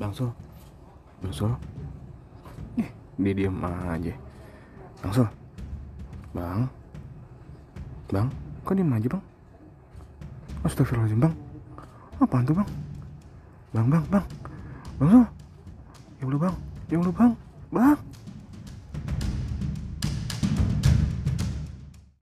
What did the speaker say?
Bang Sul Bang Sul eh, dia diem aja. Bang Sul Bang. Bang, kok diem aja bang? Astagfirullahaladzim bang. Apaan tuh bang? Bang, bang, bang. Bang Sul Ya Allah bang, ya Allah bang. Bang.